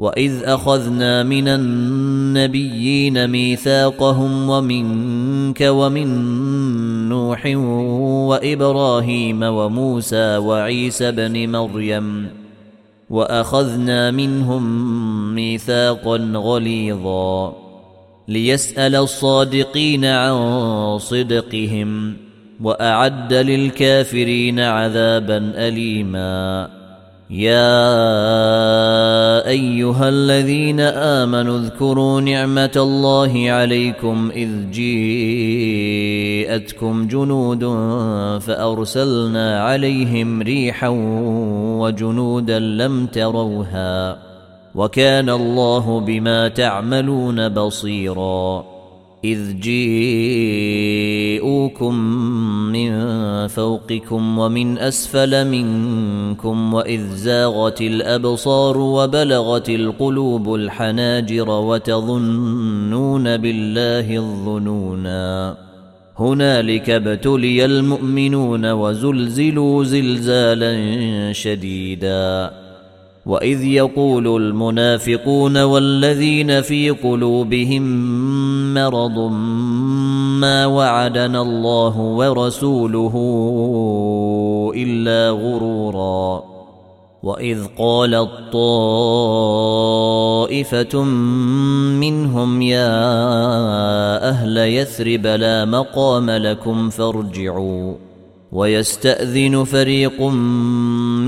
واذ اخذنا من النبيين ميثاقهم ومنك ومن نوح وابراهيم وموسى وعيسى بن مريم واخذنا منهم ميثاقا غليظا ليسال الصادقين عن صدقهم واعد للكافرين عذابا اليما يا أيها الذين آمنوا اذكروا نعمة الله عليكم إذ جيءتكم جنود فأرسلنا عليهم ريحا وجنودا لم تروها وكان الله بما تعملون بصيرا إذ جيءوكم من فوقكم ومن أسفل منكم وإذ زاغت الأبصار وبلغت القلوب الحناجر وتظنون بالله الظنونا. هنالك ابتلي المؤمنون وزلزلوا زلزالا شديدا. وإذ يقول المنافقون والذين في قلوبهم مرض ما وعدنا الله ورسوله إلا غرورا. وإذ قالت طائفه منهم يا أهل يثرب لا مقام لكم فارجعوا. ويستأذن فريق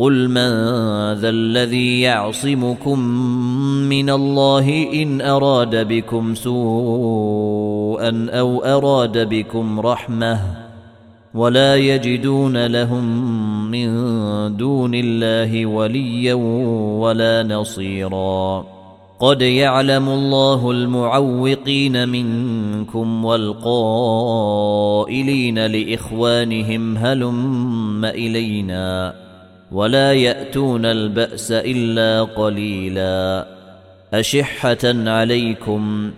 قل من ذا الذي يعصمكم من الله ان اراد بكم سوء سوءا أو اراد بكم رحمه ولا يجدون لهم من دون الله وليا ولا نصيرا قد يعلم الله المعوقين منكم والقائلين لاخوانهم هلم الينا ولا يأتون البأس إلا قليلا. أشحة عليكم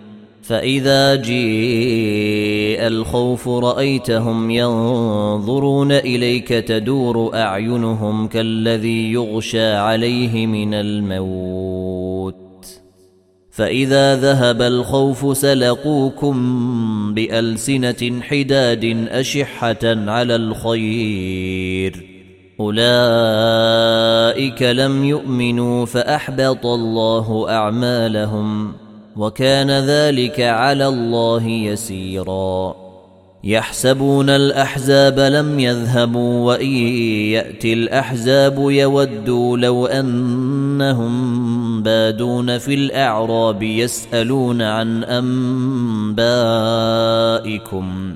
فإذا جيء الخوف رأيتهم ينظرون إليك تدور أعينهم كالذي يغشى عليه من الموت. فإذا ذهب الخوف سلقوكم بألسنة حداد أشحة على الخير. أولئك لم يؤمنوا فأحبط الله أعمالهم وكان ذلك على الله يسيرا. يحسبون الأحزاب لم يذهبوا وإن يأتي الأحزاب يودوا لو أنهم بادون في الأعراب يسألون عن أنبائكم.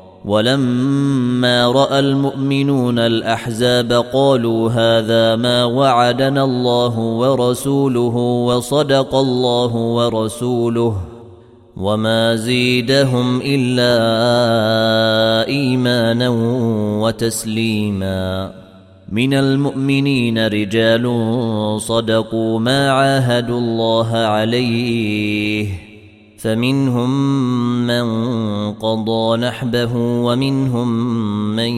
ولما رأى المؤمنون الأحزاب قالوا هذا ما وعدنا الله ورسوله وصدق الله ورسوله وما زيدهم إلا إيمانا وتسليما. من المؤمنين رجال صدقوا ما عاهدوا الله عليه. فمنهم من قضى نحبه ومنهم من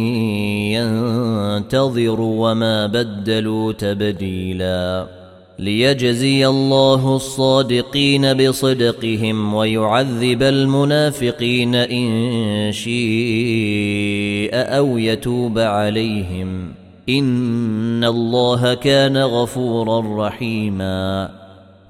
ينتظر وما بدلوا تبديلا ليجزي الله الصادقين بصدقهم ويعذب المنافقين إن شيء أو يتوب عليهم إن الله كان غفورا رحيما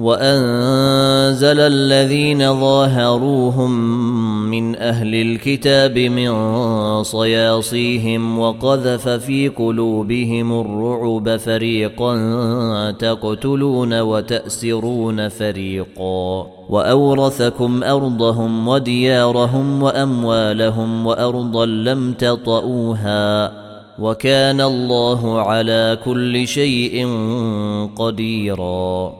وانزل الذين ظاهروهم من أهل الكتاب من صياصيهم وقذف في قلوبهم الرعب فريقا تقتلون وتاسرون فريقا واورثكم ارضهم وديارهم واموالهم وارضا لم تطئوها وكان الله على كل شيء قديرا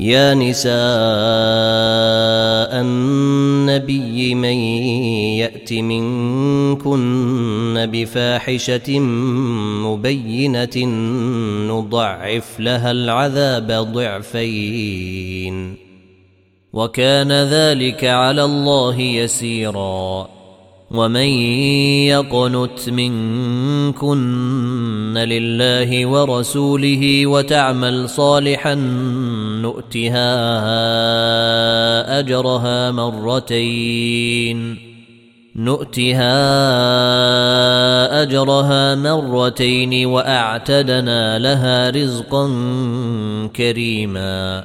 يا نساء النبي من يأت منكن بفاحشة مبينة نضعف لها العذاب ضعفين. وكان ذلك على الله يسيرا. ومن يقنت منكن لله ورسوله وتعمل صالحا نؤتها اجرها مرتين نؤتها اجرها مرتين واعتدنا لها رزقا كريما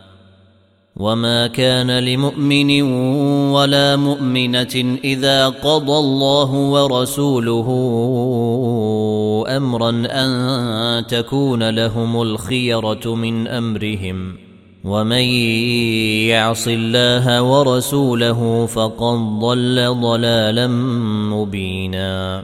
وما كان لمؤمن ولا مؤمنه اذا قضى الله ورسوله امرا ان تكون لهم الخيره من امرهم ومن يعص الله ورسوله فقد ضل ضلالا مبينا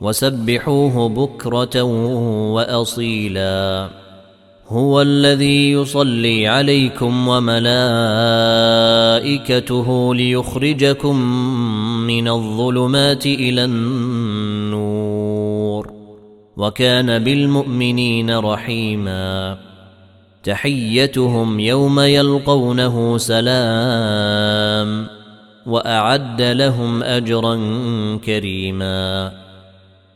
وسبحوه بكرة وأصيلا. هو الذي يصلي عليكم وملائكته ليخرجكم من الظلمات إلى النور. وكان بالمؤمنين رحيما. تحيتهم يوم يلقونه سلام. وأعد لهم أجرا كريما.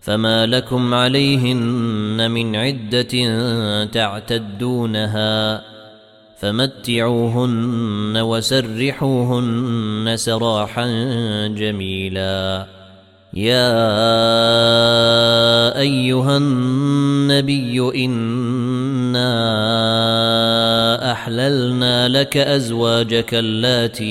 فما لكم عليهن من عده تعتدونها فمتعوهن وسرحوهن سراحا جميلا. يا ايها النبي انا احللنا لك ازواجك اللاتي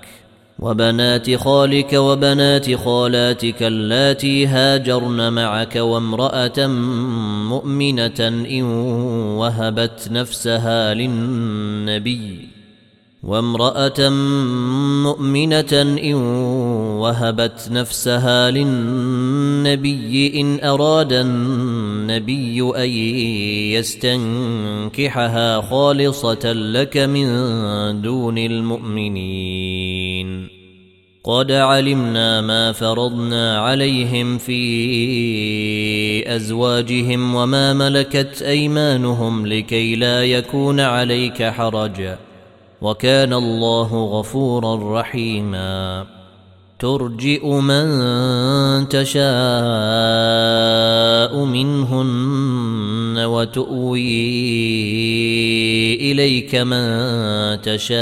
وبنات خالك وبنات خالاتك اللاتي هاجرن معك وامرأة مؤمنة إن وهبت نفسها للنبي وامرأة مؤمنة إن وهبت نفسها للنبي إن أراد النبي أن يستنكحها خالصة لك من دون المؤمنين قد علمنا ما فرضنا عليهم في أزواجهم وما ملكت أيمانهم لكي لا يكون عليك حرج وكان الله غفورا رحيما ترجئ من تشاء منهن وتؤوي اليك من تشاء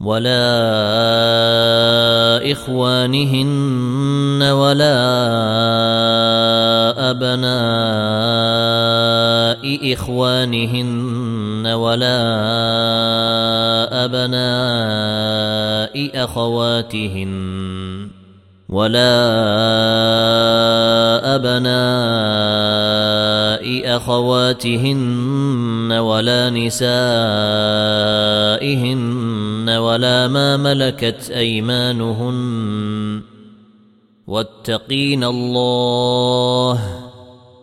ولا إخوانهن ولا أبناء إخوانهن ولا أبناء أخواتهن ولا أبناء أخواتهن ولا نسائهن ولا ما ملكت أيمانهن. واتقين الله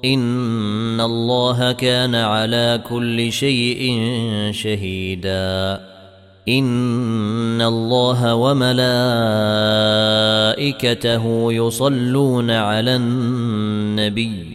إن الله كان على كل شيء شهيداً. إن الله وملائكته يصلون على النبي.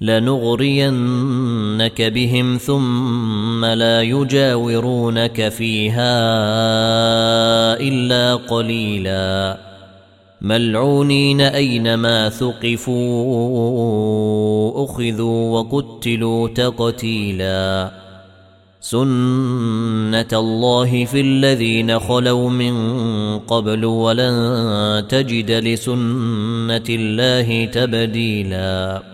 لنغرينك بهم ثم لا يجاورونك فيها إلا قليلا. ملعونين أينما ثقفوا أخذوا وقتلوا تقتيلا. سنة الله في الذين خلوا من قبل ولن تجد لسنة الله تبديلا.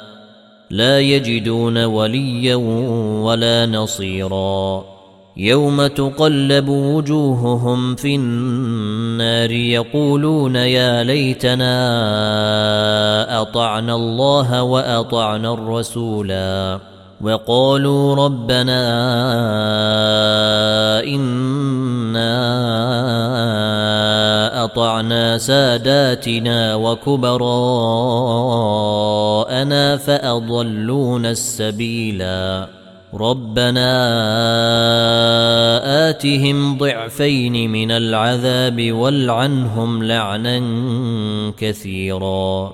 لا يجدون وليا ولا نصيرا. يوم تقلب وجوههم في النار يقولون يا ليتنا أطعنا الله وأطعنا الرسولا. وقالوا ربنا إنا أطعنا ساداتنا وكبراءنا فأضلونا السبيلا. ربنا آتهم ضعفين من العذاب والعنهم لعنا كثيرا.